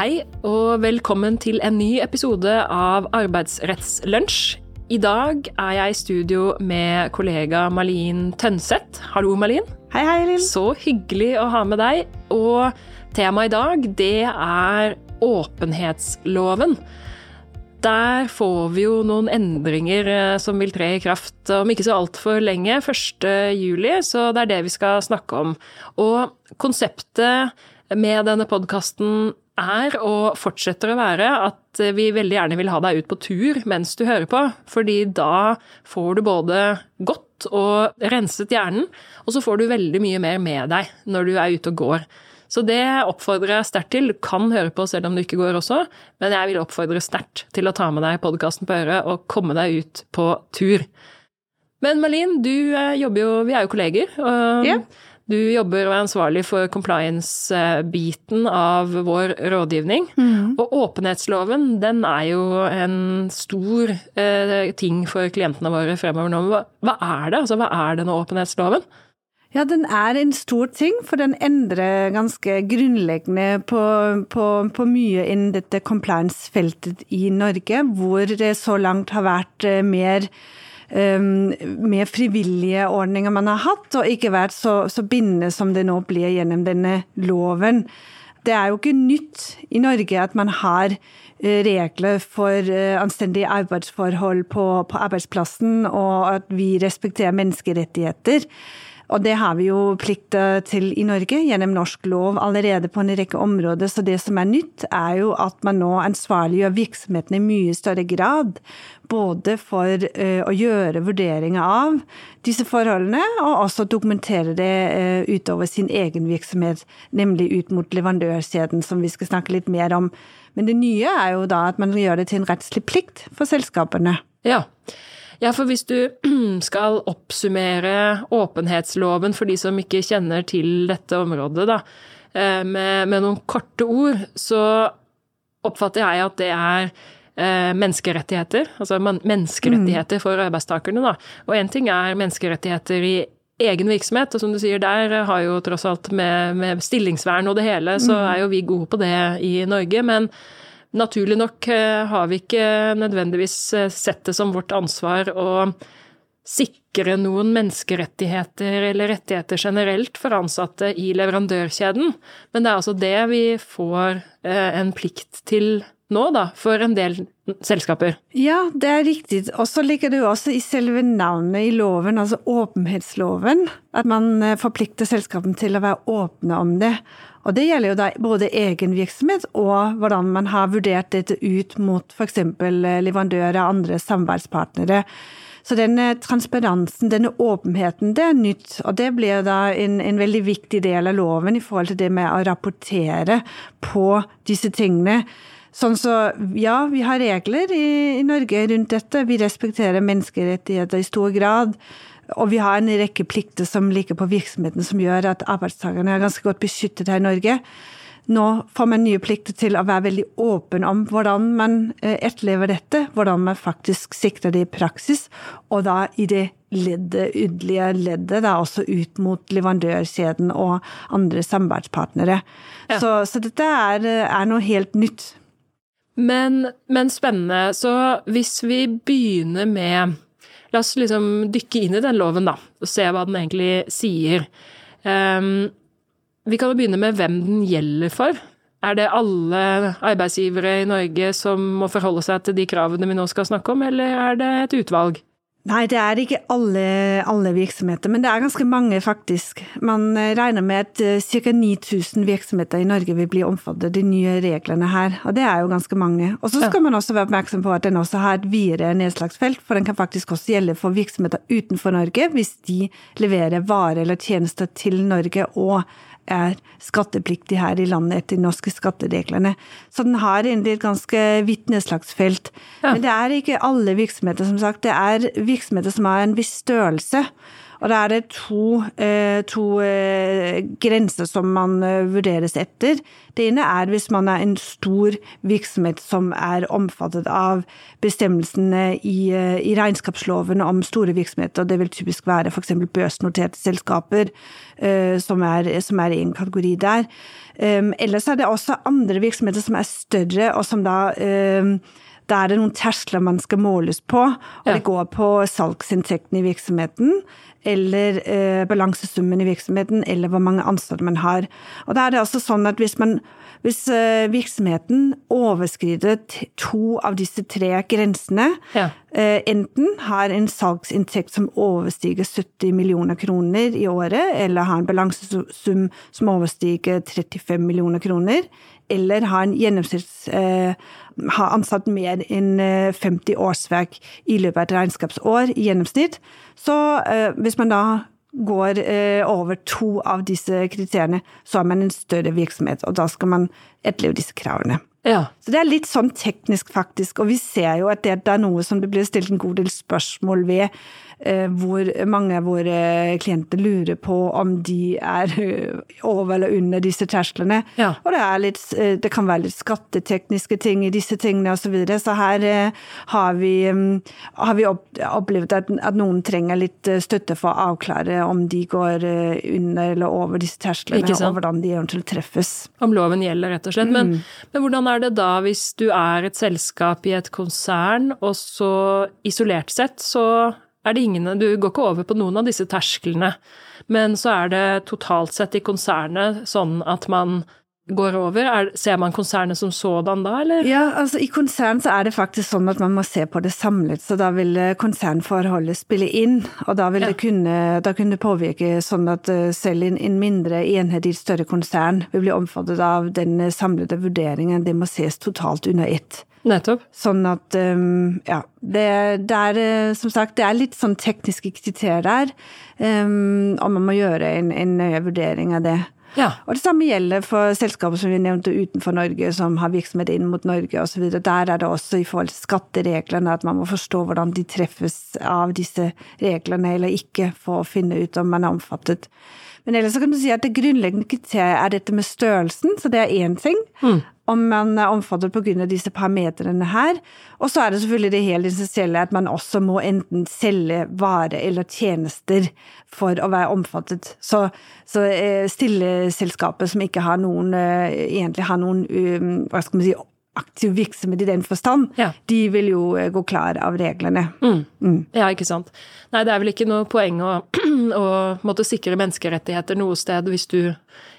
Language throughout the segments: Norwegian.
Hei og velkommen til en ny episode av Arbeidsrettslunsj. I dag er jeg i studio med kollega Malin Tønseth. Hallo, Malin. Hei, hei, Lill. Så hyggelig å ha med deg. Og temaet i dag, det er åpenhetsloven. Der får vi jo noen endringer eh, som vil tre i kraft om ikke så altfor lenge, 1. juli, så det er det vi skal snakke om. Og konseptet med denne podkasten er og fortsetter å være at vi veldig gjerne vil ha deg ut på tur mens du hører på, fordi da får du både godt og renset hjernen, og så får du veldig mye mer med deg når du er ute og går. Så det oppfordrer jeg sterkt til. Du kan høre på selv om du ikke går også, men jeg vil oppfordre sterkt til å ta med deg podkasten på øret og komme deg ut på tur. Men Malin, du eh, jobber jo Vi er jo kolleger. og Ja. Du jobber og er ansvarlig for compliance-biten av vår rådgivning. Og åpenhetsloven, den er jo en stor eh, ting for klientene våre fremover nå. Hva, hva er det? Altså, hva er denne åpenhetsloven? Ja, den er en stor ting, for den endrer ganske grunnleggende på, på, på mye innen dette compliance-feltet i Norge, hvor det så langt har vært eh, mer um, mer frivillige ordninger man har hatt, og ikke vært så, så bindende som det nå blir gjennom denne loven. Det er jo ikke nytt i Norge at man har eh, regler for eh, anstendige arbeidsforhold på, på arbeidsplassen, og at vi respekterer menneskerettigheter. Og det har vi jo plikt til i Norge gjennom norsk lov allerede på en rekke områder. Så det som er nytt, er jo at man nå ansvarliggjør virksomhetene i mye større grad. Både for uh, å gjøre vurderinger av disse forholdene, og også dokumentere det uh, utover sin egen virksomhet, nemlig ut mot leverandørkjeden, som vi skal snakke litt mer om. Men det nye er jo da at man gjør det til en rettslig plikt for selskapene. Ja. Ja, for hvis du skal oppsummere åpenhetsloven for de som ikke kjenner til dette området, da, med, med noen korte ord, så oppfatter jeg at det er eh, menneskerettigheter. Altså menneskerettigheter for arbeidstakerne, da. Og én ting er menneskerettigheter i egen virksomhet, og som du sier, der har jo tross alt med, med stillingsvern og det hele, så er jo vi gode på det i Norge. men Naturlig nok har vi ikke nødvendigvis sett det som vårt ansvar å sikre noen menneskerettigheter eller rettigheter generelt for ansatte i leverandørkjeden, men det er altså det vi får en plikt til nå, da, for en del selskaper. Ja, det er riktig. Og så ligger det jo også i selve navnet i loven, altså åpenhetsloven, at man forplikter selskapene til å være åpne om det. Og det gjelder jo da både egen virksomhet og hvordan man har vurdert dette ut mot f.eks. leverandører og andre samarbeidspartnere. Så denne transparensen, denne åpenheten, det er nytt. Og det blir da en, en, veldig viktig del av loven i forhold til det med å rapportere på disse tingene. Sånn så, ja, vi har regler i, i Norge rundt dette. Vi respekterer menneskerettigheter i stor grad. Og vi har en rekke plikter som ligger på virksomheten som gjør at arbeidstakerne er ganske godt beskyttet her i Norge. Nå får man nye plikter til å være veldig åpen om hvordan man etterlever dette, hvordan man faktisk sikrer det i praksis, og da i det leddet, ytterlige leddet, da også ut mot leverandørkjeden og andre samarbeidspartnere. Ja. Så, så, dette er, er noe helt nytt. Men, men spennende. Så hvis vi begynner med La oss liksom dykke inn i den loven, da, og se hva den egentlig sier. Um, vi kan jo begynne med hvem den gjelder for. Er det alle arbeidsgivere i Norge som må forholde seg til de kravene vi nå skal snakke om, eller er det et utvalg? Nei, det er ikke alle, alle, virksomheter, men det er ganske mange, faktisk. Man regner med at ca. 9000 virksomheter i Norge vil bli omfattet av de nye reglene her, og det er jo ganske mange. Og så skal man også være oppmerksom på at den også har et videre nedslagsfelt, for den kan faktisk også gjelde for virksomheter utenfor Norge, hvis de leverer varer eller tjenester til Norge og er skattepliktig her i landet etter de norske skattereglene. Så den har egentlig et ganske vidt nedslagsfelt. Ja. Men det er ikke alle virksomheter, som sagt. Det er virksomheter som har en viss størrelse. Og da er det to, eh, to eh, grenser som man eh, vurderes etter. Det ene er hvis man er en stor virksomhet som er omfattet av bestemmelsene i, i regnskapsloven om store virksomheter. og Det vil typisk være f.eks. børsnoterte selskaper, som er, som er en kategori der. Ellers er det også andre virksomheter som er større, og som da da er det noen terskler man skal måles på, og det går på salgsinntektene i virksomheten, eller eh, balansesummen i virksomheten, eller hvor mange ansatte man har. Og da er det altså sånn at hvis, man, hvis eh, virksomheten overskrider to av disse tre grensene, ja. eh, enten har en salgsinntekt som overstiger 70 millioner kroner i året, eller har en balansesum som overstiger 35 millioner kroner, eller har en gjennomsnitts eh, har ansatt mer enn 50 eh, årsverk i løpet av et regnskapsår i gjennomsnitt. Så eh, hvis man da går eh, over to av disse kriteriene, så er man en større virksomhet, og da skal man etterleve disse kravene. Ja. Så det er litt sånn teknisk, faktisk, og vi ser jo at det, er noe som det blir stilt en god del spørsmål ved hvor mange av våre klienter lurer på om de er eh, over eller under disse tersklene. Ja. Og det, litt, eh, det, kan være litt skattetekniske ting i disse tingene osv. Så, videre. så her har vi, mm, har vi opplevd at, at, noen trenger litt støtte for å avklare om de går under eller over disse tersklene, og hvordan de eventuelt treffes. Om loven gjelder, rett og slett. Men, mm. men hvordan er det da hvis du er et selskap i et konsern, og så isolert sett så er det ingen Du går ikke over på noen av disse tersklene, men så er det totalt sett i konsernet sånn at man går over? Er, ser man konsernet som sådan da, eller? Ja, altså i konsern så er det faktisk sånn at man må se på det samlet, så da vil eh, konsernforholdet spille inn, og da vil ja. det kunne, da kunne det påvirke sånn at eh, selv en, en mindre enhet i et større konsern vil bli omfattet av den eh, samlede vurderingen, det må ses totalt under ett. Nettopp. Sånn at um, ja. Det, det, er eh, som sagt det er litt sånn tekniske kriterier um, og man må gjøre en, en nøye vurdering av det. Ja. Og det samme gjelder for selskaper som vi nevnte utenfor Norge, som har virksomhet inn mot Norge osv. Der er det også i forhold til skattereglene at man må forstå hvordan de treffes av disse reglene eller ikke, for å finne ut om man er omfattet. Men ellers så kan du si at det grunnleggende kriteriet er dette med størrelsen, så det er én ting. Mm om man er omfattet pga. disse parametrene her. Og så er det selvfølgelig det helt essensielle at man også må enten selge vare eller tjenester for å være omfattet. Så, så eh, stilleselskapet som ikke har noen, eh, egentlig har noen um, hva skal man si, aktiv virksomhet i den forstand, ja. de vil jo eh, gå klar av reglene. Mm. Mm. Ja, ikke sant. Nei, det er vel ikke noe poeng å, å måtte sikre menneskerettigheter noe sted hvis du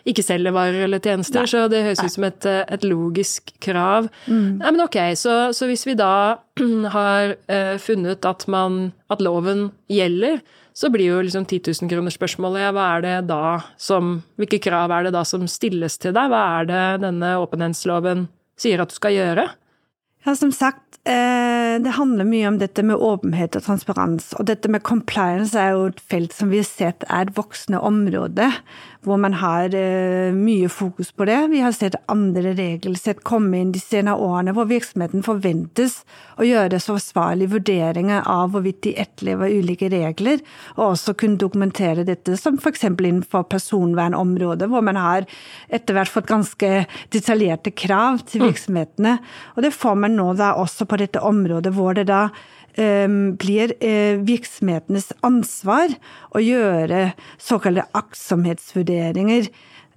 ikke selger varer eller tjenester, Nei. så det høres ut som et, eh, et, logisk krav. Mm. Nei, men ok, så, så, hvis vi da har uh, funnet at, man, at loven gjelder, så blir jo liksom 10 000 kroner-spørsmålet hva er det da som Hvilke krav er det da som stilles til deg? Hva er det denne åpenhetsloven sier at du skal gjøre? Ja, som sagt, eh, det handler mye om dette med åpenhet og transparens. Og dette med compliance er jo et felt som vi har sett er et voksende område hvor man har eh, mye fokus på det. Vi har sett andre regelsett komme inn de senere årene, hvor virksomheten forventes å gjøre så forsvarlige vurderinger av hvorvidt de etterlever ulike regler, og også kunne dokumentere dette, som f.eks. innenfor personvernområdet, hvor man har etter hvert fått ganske detaljerte krav til mm. virksomhetene. Og det får man nå da også på dette området, hvor det da blir eh, virksomhetenes ansvar å gjøre såkalte aktsomhetsvurderinger.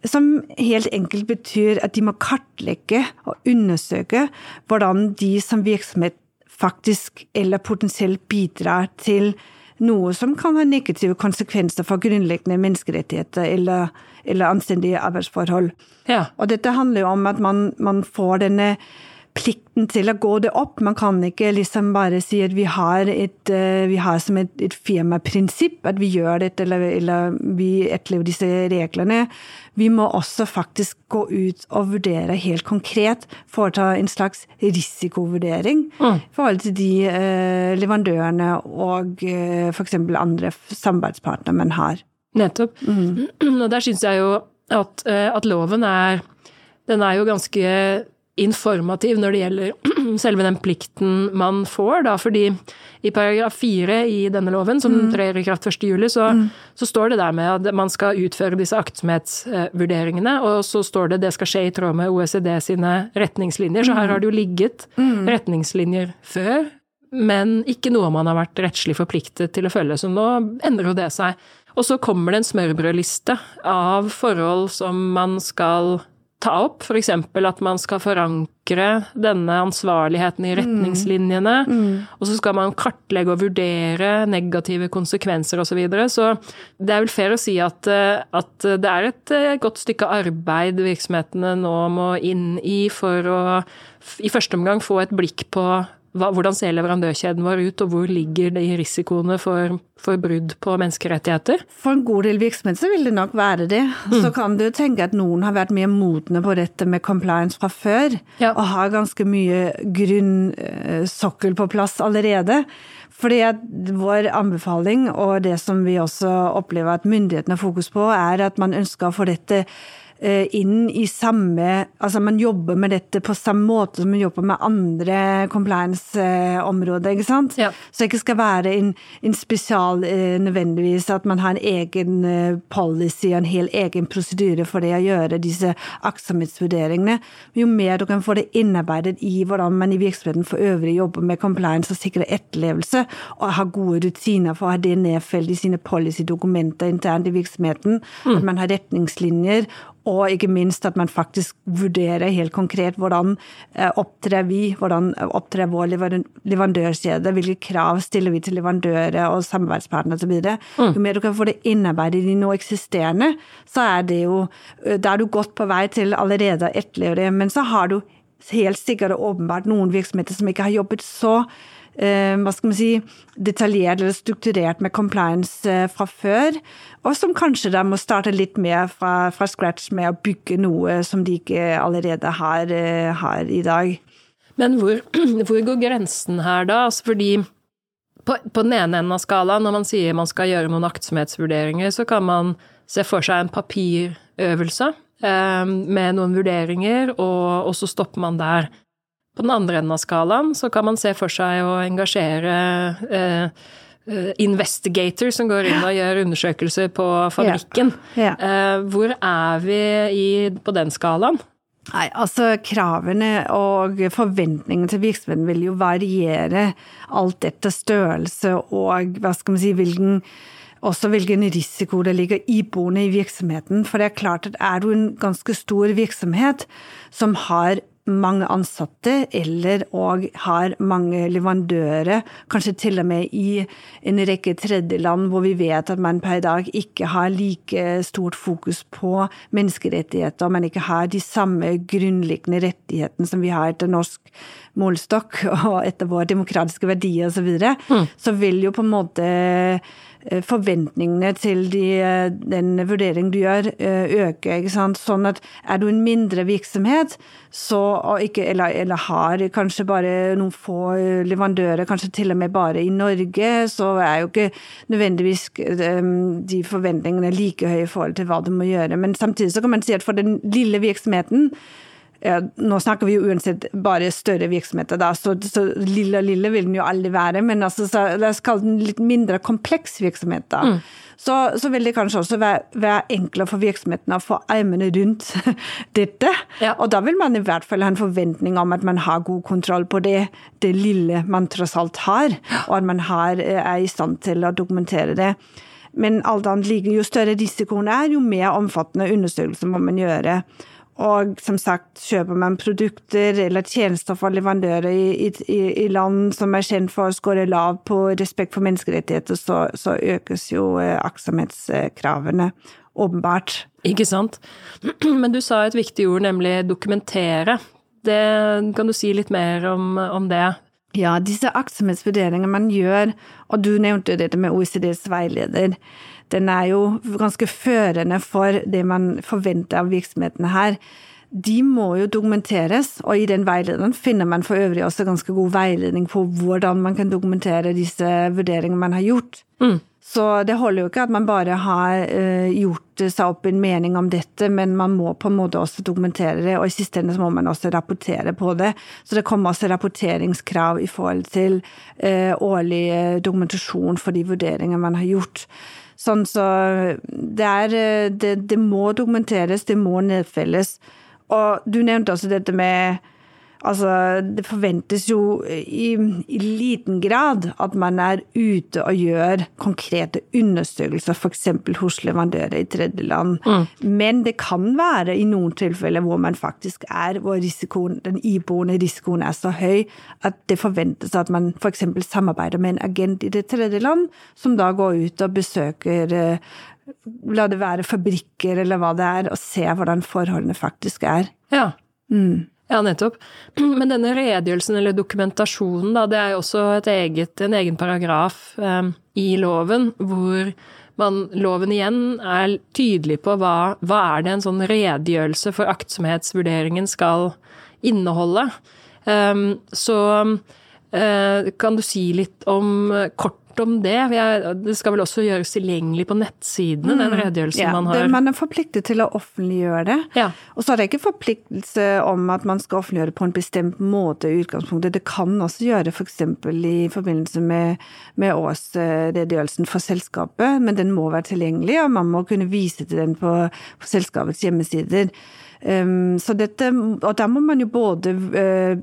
Som helt enkelt betyr at de må kartlegge og undersøke hvordan de som virksomhet faktisk eller potensielt bidrar til noe som kan ha negative konsekvenser for grunnleggende menneskerettigheter eller, eller anstendige arbeidsforhold. Ja. Og dette handler jo om at man, man får denne plikten til å gå det opp. Man kan ikke liksom bare si at vi har, et, eh, vi har som et, et firmaprinsipp at vi gjør dette, eller, eller vi etterlever disse reglene. Vi må også faktisk gå ut og vurdere helt konkret, foreta en slags risikovurdering mm. i forhold til de eh, leverandørene og eh, f.eks. andre samarbeidspartnere man har. Nettopp. Mm. Og der syns jeg jo at, eh, at loven er Den er jo ganske informativ når det gjelder selve den plikten man får, da, fordi i paragraf fire i denne loven, som mm. trer i kraft 1. juli, så, mm. så, står det der med at man skal utføre disse aktsomhetsvurderingene, og så står det det skal skje i tråd med OECD sine retningslinjer. Så her har det jo ligget mm. retningslinjer før, men ikke noe man har vært rettslig forpliktet til å følge. Så nå endrer jo det seg. Og så kommer det en smørbrødliste av forhold som man skal ta opp, f.eks. at man skal forankre denne ansvarligheten i mm. retningslinjene, mm. Mm. og så skal man kartlegge og vurdere negative konsekvenser osv. Så, videre. så det er vel fair å si at, eh, at, det er et eh, godt stykke arbeid virksomhetene nå må inn i for å i første omgang få et blikk på hvordan ser leverandørkjeden vår ut, og hvor ligger de risikoene for, for, brudd på menneskerettigheter? For en god del virksomheter så vil det nok være det. Mm. Så kan du tenke at noen har vært mer modne på dette med compliance fra før, ja. og har ganske mye grunnsokkel på plass allerede. Fordi Vår anbefaling, og det som vi også opplever at myndighetene har fokus på, er at man ønsker å få dette Eh, inn i samme Altså man jobber med dette på samme måte som man jobber med andre compliance-områder, ikke sant? Ja. Så det ikke skal være en, en spesial eh, nødvendigvis at man har en egen eh, policy og en hel egen prosedyre for det å gjøre disse aktsomhetsvurderingene. Jo mer du kan få det innarbeidet i hvordan man i virksomheten for øvrig jobber med compliance og sikrer etterlevelse, og har gode rutiner for å ha det nedfelt i sine policy-dokumenter internt i virksomheten, mm. at man har retningslinjer og ikke minst at man faktisk vurderer helt konkret hvordan eh, opptrer vi, hvordan opptrer vår leverandørkjede, hvilke krav stiller vi til leverandører og samarbeidspartnere osv. Mm. Jo mer du kan få det innarbeidet i noe eksisterende, så er det jo eh, Da er du godt på vei til allerede å etterleve det. Men så har du helt sikkert og åpenbart noen virksomheter som ikke har jobbet så Eh, hva skal man si, detaljert eller strukturert med compliance eh, fra før, og som kanskje da må starte litt mer fra, fra scratch med å bygge noe som de ikke allerede har, eh, har i dag. Men hvor, hvor, går grensen her, da? Altså fordi på, på, den ene enden av skalaen, når man sier man skal gjøre noen aktsomhetsvurderinger, så kan man se for seg en papirøvelse eh, med noen vurderinger, og, og så stopper man der. På den andre enden av skalaen så kan man se for seg å engasjere eh, eh investigator som går inn og gjør undersøkelser på fabrikken. Ja. Ja. Eh, hvor er vi i, på den skalaen? Nei, altså Kravene og forventningene til virksomheten vil jo variere alt etter størrelse og hva skal man si, hvilken, også hvilken risiko det ligger iboende i virksomheten. For det er klart at er du en ganske stor virksomhet som har mange ansatte, eller og har mange leverandører, kanskje til og med i en rekke tredjeland hvor vi vet at man per i dag ikke har like stort fokus på menneskerettigheter, og man ikke har de samme grunnleggende rettighetene som vi har etter norsk målestokk og etter våre demokratiske verdier osv., så, videre, mm. så vil jo på en måte forventningene til de, eh, den vurderingen du gjør, øker. øke. ikke sant? Sånn at er du en mindre virksomhet, så, ikke, eller, eller, har kanskje bare noen få leverandører, kanskje til og med bare i Norge, så er jo ikke nødvendigvis de forventningene like høye i forhold til hva du må gjøre. Men samtidig så kan man si at for den lille virksomheten nå snakker vi jo uansett bare større virksomheter, da, så, så lille og lille vil den jo aldri være. Men altså, så, la oss kalle den litt mindre kompleks virksomhet, da. Mm. Så, så, vil det kanskje også være, være enklere for virksomhetene å få armene rundt dette. Ja. Og da vil man i hvert fall ha en forventning om at man har god kontroll på det, det lille man tross alt har, og at man har, er i stand til å dokumentere det. Men alt annet like, jo større risikoen er, jo mer omfattende undersøkelser må man gjøre. Og som sagt, kjøper man produkter eller tjenester fra leverandører i, i, i land som er kjent for å skåre lav på respekt for menneskerettigheter, så, så økes jo eh, aktsomhetskravene åpenbart. Ikke sant. Men du sa et viktig ord, nemlig dokumentere. Det, kan du si litt mer om, om det? Ja, disse aktsomhetsvurderingene man gjør, og du nevnte dette med OECDs veileder den er jo ganske førende for det man forventer av virksomhetene her. De må jo dokumenteres, og i den veilederen finner man for øvrig også ganske god veiledning på hvordan man kan dokumentere disse vurderingene man har gjort. Mm. Så det holder jo ikke at man bare har uh, gjort seg opp en mening om dette, men man må på en måte også dokumentere det, og i siste ende må man også rapportere på det. Så det kommer også rapporteringskrav i forhold til uh, årlig dokumentasjon for de vurderinger man har gjort. Sånn så det er det, det må dokumenteres, det må nedfelles. Og du nevnte også dette med Altså, det forventes jo i, i, liten grad at man er ute og gjør konkrete undersøkelser, f.eks. hos leverandører i tredjeland. Mm. Men det kan være i noen tilfeller hvor man faktisk er, hvor risikoen, den iboende risikoen er så høy at det forventes at man f.eks. samarbeider med en agent i det tredje land, som da går ut og besøker eh, La det være fabrikker eller hva det er, og ser hvordan forholdene faktisk er. Ja. Mm. Ja, nettopp. Men denne redegjørelsen eller dokumentasjonen, da, det er jo også eget, en egen paragraf eh, i loven hvor man, loven igjen er tydelig på hva, hva er det en sånn redegjørelse for aktsomhetsvurderingen skal inneholde. Eh, så eh, kan du si litt om kort om det. Det skal vel også gjøres tilgjengelig på nettsidene, den mm. redegjørelsen ja, man har? Det, man er forpliktet til å offentliggjøre det. Ja. Og så er det ikke forpliktelse om at man skal offentliggjøre det på en bestemt måte i utgangspunktet. Det kan også gjøre f.eks. For i forbindelse med, med årsredegjørelsen for selskapet, men den må være tilgjengelig, og man må kunne vise til den på, på selskapets hjemmesider. Um, så dette, og da må man jo både uh,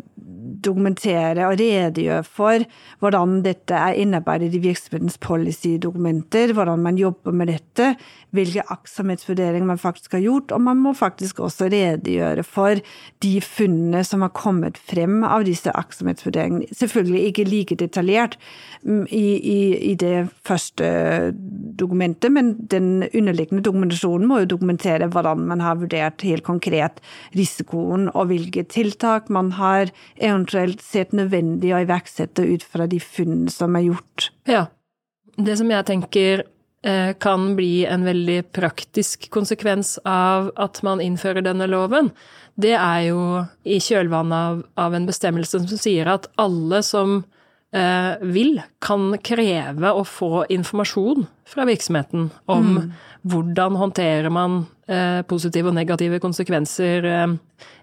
dokumentere og redegjøre for hvordan dette er innarbeidet i virksomhetens policy-dokumenter, hvordan man jobber med dette, hvilke aktsomhetsvurderinger man faktisk har gjort, og man må faktisk også redegjøre for de funnene som har kommet frem av disse aktsomhetsvurderingene. Selvfølgelig ikke like detaljert mm, i, i, i det første dokumentet, men den underliggende dokumentasjonen må jo dokumentere hvordan man har vurdert helt konkret risikoen, og hvilke tiltak man har eventuelt sett nødvendig å iverksette ut fra de funnene som er gjort. Ja. Det som jeg tenker eh, kan bli en veldig praktisk konsekvens av at man innfører denne loven, det er jo i kjølvannet av, av en bestemmelse som sier at alle som vil, kan kreve å få informasjon fra virksomheten om mm. hvordan håndterer man eh, positive og negative konsekvenser eh,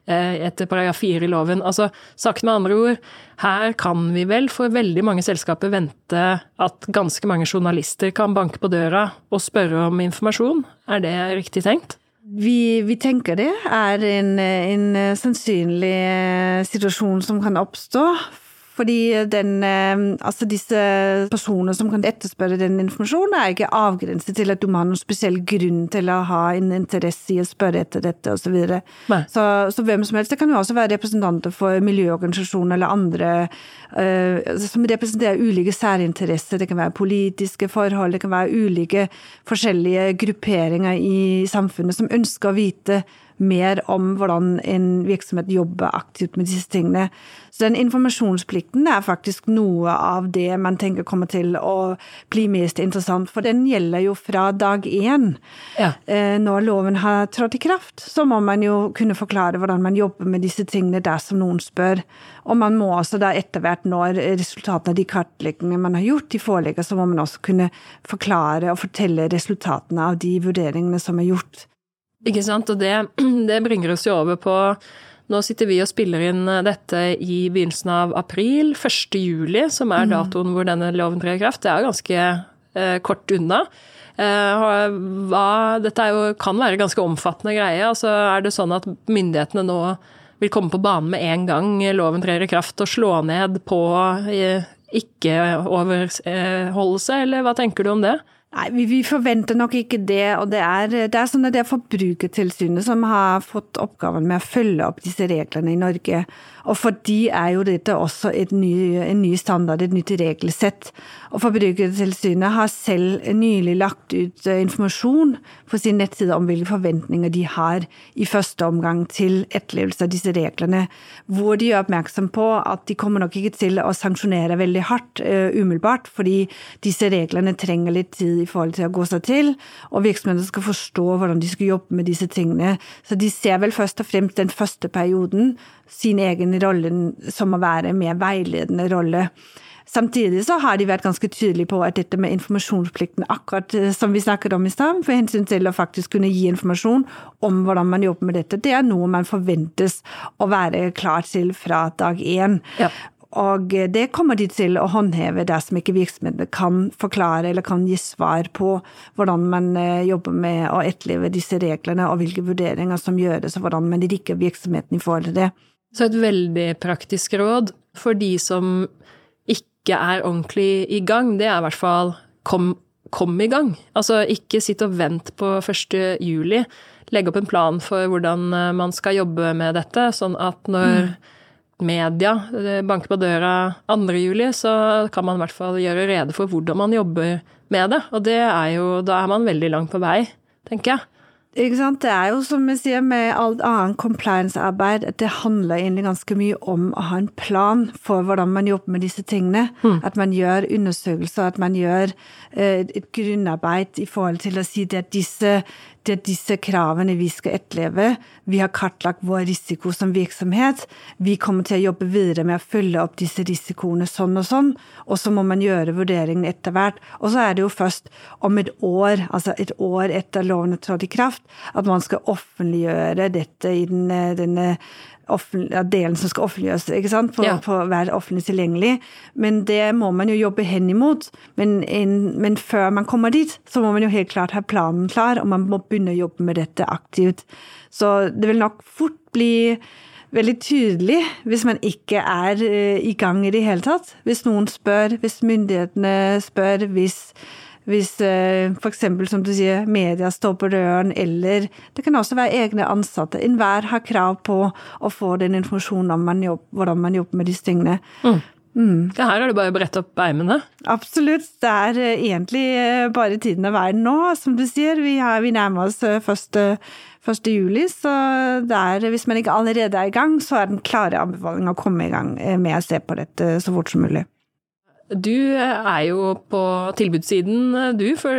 Eh, etter paragraf 4 i loven. Altså, sagt med andre ord, her kan vi vel for veldig mange selskaper vente at ganske mange journalister kan banke på døra og spørre om informasjon. Er det riktig tenkt? Vi, vi tenker det er en, en sannsynlig eh, situasjon som kan oppstå. Fordi den, eh, altså disse personene som kan etterspørre den informasjonen, er ikke avgrenset til at du må ha noen spesiell grunn til å ha en interesse i å spørre etter dette osv. Så, videre. så Så hvem som helst. Det kan jo også være representanter for miljøorganisasjoner eller andre uh, som representerer ulike særinteresser. Det kan være politiske forhold, det kan være ulike forskjellige grupperinger i samfunnet som ønsker å vite mer om hvordan en virksomhet jobber aktivt med disse tingene. Så den informasjonsplikten er faktisk noe av det man tenker kommer til å bli mest interessant, for den gjelder jo fra dag én. Ja. Eh, når loven har trådt i kraft, så må man jo kunne forklare hvordan man jobber med disse tingene dersom noen spør. Og man må også da etter hvert, når resultatene av de kartleggingene man har gjort, de foreligger, så må man også kunne forklare og fortelle resultatene av de vurderingene som er gjort. Ikke sant, og det, det bringer oss jo over på nå sitter vi og spiller inn eh, dette i begynnelsen av april, 1. juli, som er mm. datoen hvor denne loven trer i kraft. Det er ganske eh, kort unna. Eh, hva, dette jo, kan være ganske omfattende greie. Altså, er det sånn at myndighetene nå vil komme på banen med en gang loven trer i kraft og slå ned på eh, ikke-overholdelse, eller hva tenker du om det? Nei, vi, vi, forventer nok ikke det. og Det er, det er sånn at det er Forbrukertilsynet som har fått oppgaven med å følge opp disse reglene i Norge. Og for de er jo dette også ny, en ny standard, et nytt regelsett. Og Forbrukertilsynet har selv nylig lagt ut eh, informasjon på sin nettside om hvilke forventninger de har i første omgang til etterlevelse av disse reglene, hvor de gjør oppmerksom på at de kommer nok ikke til å sanksjonere veldig hardt uh, umiddelbart, fordi disse reglene trenger litt tid i forhold til å gå seg til, og virksomhetene skal forstå hvordan de skal jobbe med disse tingene. Så de ser vel først og fremst den første perioden, sin egen rolle som å være mer veiledende rolle. Samtidig så har de vært ganske tydelige på at dette med informasjonsplikten, akkurat eh, som vi snakket om i stad, for hensyn til å faktisk kunne gi informasjon om hvordan man jobber med dette, det er noe man forventes å være klar til fra dag én. Ja. Og eh, det kommer de til å håndheve dersom ikke virksomhetene kan forklare eller kan gi svar på hvordan man eh, jobber med å etterleve disse reglene, og hvilke vurderinger som gjøres, og hvordan man rigger virksomheten i forhold til det. Så et veldig praktisk råd for de som ikke er ordentlig i gang, det er i hvert fall kom, kom i gang. Altså ikke sitt og vent på 1. juli. Legge opp en plan for hvordan eh, man skal jobbe med dette, sånn at når mm. media eh, banker på døra 2. juli, så kan man i hvert fall gjøre rede for hvordan man jobber med det. Og det er jo Da er man veldig langt på vei, tenker jeg. Det er jo som vi sier med alt annet compliance-arbeid, at det handler egentlig ganske mye om å ha en plan for hvordan man jobber med disse tingene. Mm. At man gjør undersøkelser, at man gjør eh, et grunnarbeid i forhold til å si at disse, det er disse kravene vi skal etterleve. Vi har kartlagt vår risiko som virksomhet. Vi kommer til å jobbe videre med å følge opp disse risikoene sånn og sånn. Og så må man gjøre vurderingen etter hvert. Og så er det jo først om et år, altså et år etter loven er trådt i kraft, at man skal offentliggjøre dette i den, denne delen som skal offentliggjøres, ikke sant, på, ja. på å være offentlig tilgjengelig. Men det må man jo jobbe hen imot. Men, men, før man kommer dit, så må man jo helt klart ha planen klar, og man må begynne å jobbe med dette aktivt. Så det vil nok fort bli veldig tydelig hvis man ikke er eh, i gang i det hele tatt. Hvis noen spør, hvis myndighetene spør, hvis hvis eh, f.eks. som du sier, media står på døren, eller det kan også være egne ansatte. Enhver har krav på å få den informasjonen om man jobb, hvordan man jobber med disse tingene. Mm. Mm. Ja, her er det bare å brette opp ermene. Absolutt. Det er eh, egentlig eh, bare tiden av verden nå, som du sier. Vi, har, vi nærmer oss første, 1. juli, så er, hvis man ikke allerede er i gang, så er den klare anbefalingen å komme i gang med å se på dette så fort som mulig. Du er jo på tilbudssiden, du. For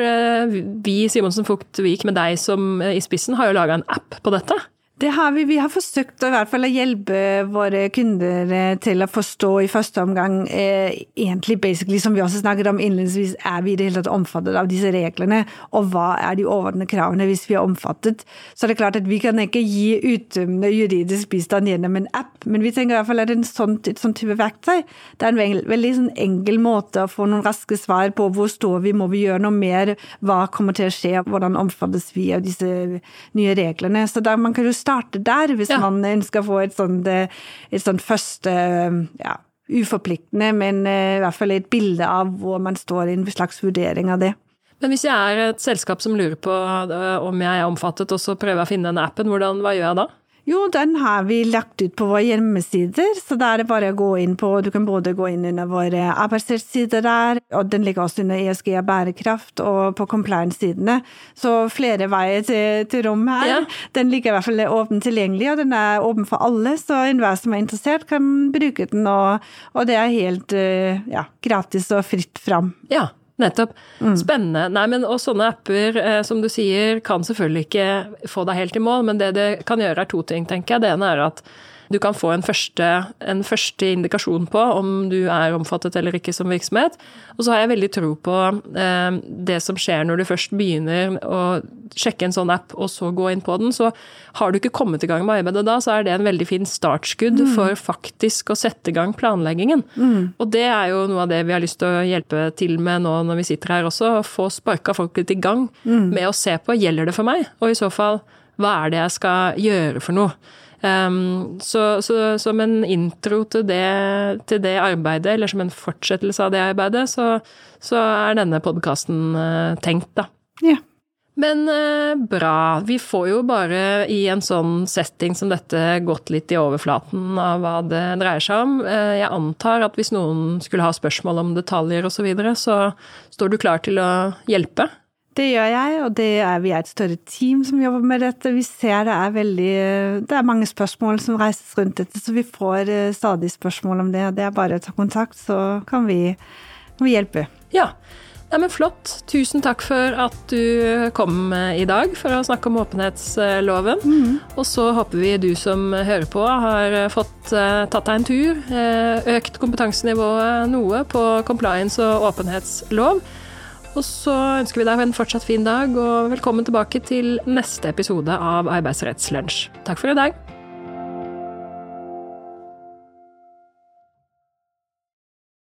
vi vi Simonsen Fugt Vik med deg som eh, i spissen har jo laga en app på dette. Det har vi. Vi har forsøkt å i hvert fall hjelpe våre kunder eh, til å forstå i første omgang eh, egentlig basically, som vi også snakket om innledningsvis, er vi i det hele tatt omfattet av disse reglene, og hva er de overordnede kravene hvis vi er omfattet. Så det er klart at vi kan ikke gi uttømmende juridisk bistand gjennom en app, men vi tenker i hvert fall at er sånn, et sånn type verktøy. Det er en veldig, veldig sånn enkel måte å få noen raske svar på hvor står vi, må vi gjøre noe mer, hva kommer til å skje, hvordan omfattes vi av disse nye reglene. Så der man kan jo starte der, hvis ja. man ønsker å få et sånt, eh, et sånt første ja, uforpliktende, men eh, i hvert fall et bilde av hvor man står i en slags vurdering av det. Men hvis jeg er et selskap som lurer på eh, om jeg er omfattet, og så prøver jeg å finne den appen, hvordan, hva gjør jeg da? Jo, den har vi lagt ut på våre hjemmesider, så da er det bare å gå inn på Du kan både gå inn under våre arbeidssted der, og den ligger også under ESG og bærekraft og på compliance-sidene. Så flere veier til, til rom her. Ja. Den ligger i hvert fall åpen tilgjengelig, og den er åpen for alle, så enhver som er interessert, kan bruke den, og, og det er helt eh, ja, gratis og fritt fram. Ja. Nettopp. Mm. Spennende. Nei, men og sånne apper, eh, som du sier, kan selvfølgelig ikke få deg helt i mål, men det det kan gjøre er to ting, tenker jeg. Det ene er at du kan få en første, en første, indikasjon på om du er omfattet eller ikke som virksomhet. Og så har jeg veldig tro på eh, det som skjer når du først begynner å sjekke en sånn app, og så gå inn på den. Så har du ikke kommet i gang med arbeidet da, så er det en veldig fin startskudd mm. for faktisk å sette i gang planleggingen. Mm. Og det er jo noe av det vi har lyst til å hjelpe til med nå når vi sitter her også. Å få sparka folk litt i gang mm. med å se på gjelder det for meg, og i så fall hva er det jeg skal gjøre for noe? Um, så, så, som en intro til det, til det, arbeidet, eller som en fortsettelse av det arbeidet, så, så er denne podkasten uh, tenkt, da. Ja. Men uh, bra. Vi får jo bare i en sånn setting som dette gått litt i overflaten av hva det dreier seg om. Uh, jeg antar at hvis noen skulle ha spørsmål om detaljer osv., så, videre, så står du klar til å hjelpe? Det gjør jeg, og er, vi er et større team som jobber med dette. Vi ser det er veldig Det er mange spørsmål som reises rundt dette, så vi får eh, stadig spørsmål om det. Det er bare å ta kontakt, så kan vi, kan vi hjelpe. Ja. Ja, men Flott. Tusen takk for at du kom i dag for å snakke om åpenhetsloven. Mm. Og så håper vi du som hører på har fått uh, tatt deg en tur, økt kompetansenivået noe på compliance og åpenhetslov. Og så ønsker vi deg en fortsatt fin dag, og velkommen tilbake til neste episode av Arbeidsrettslunsj. Takk for i dag.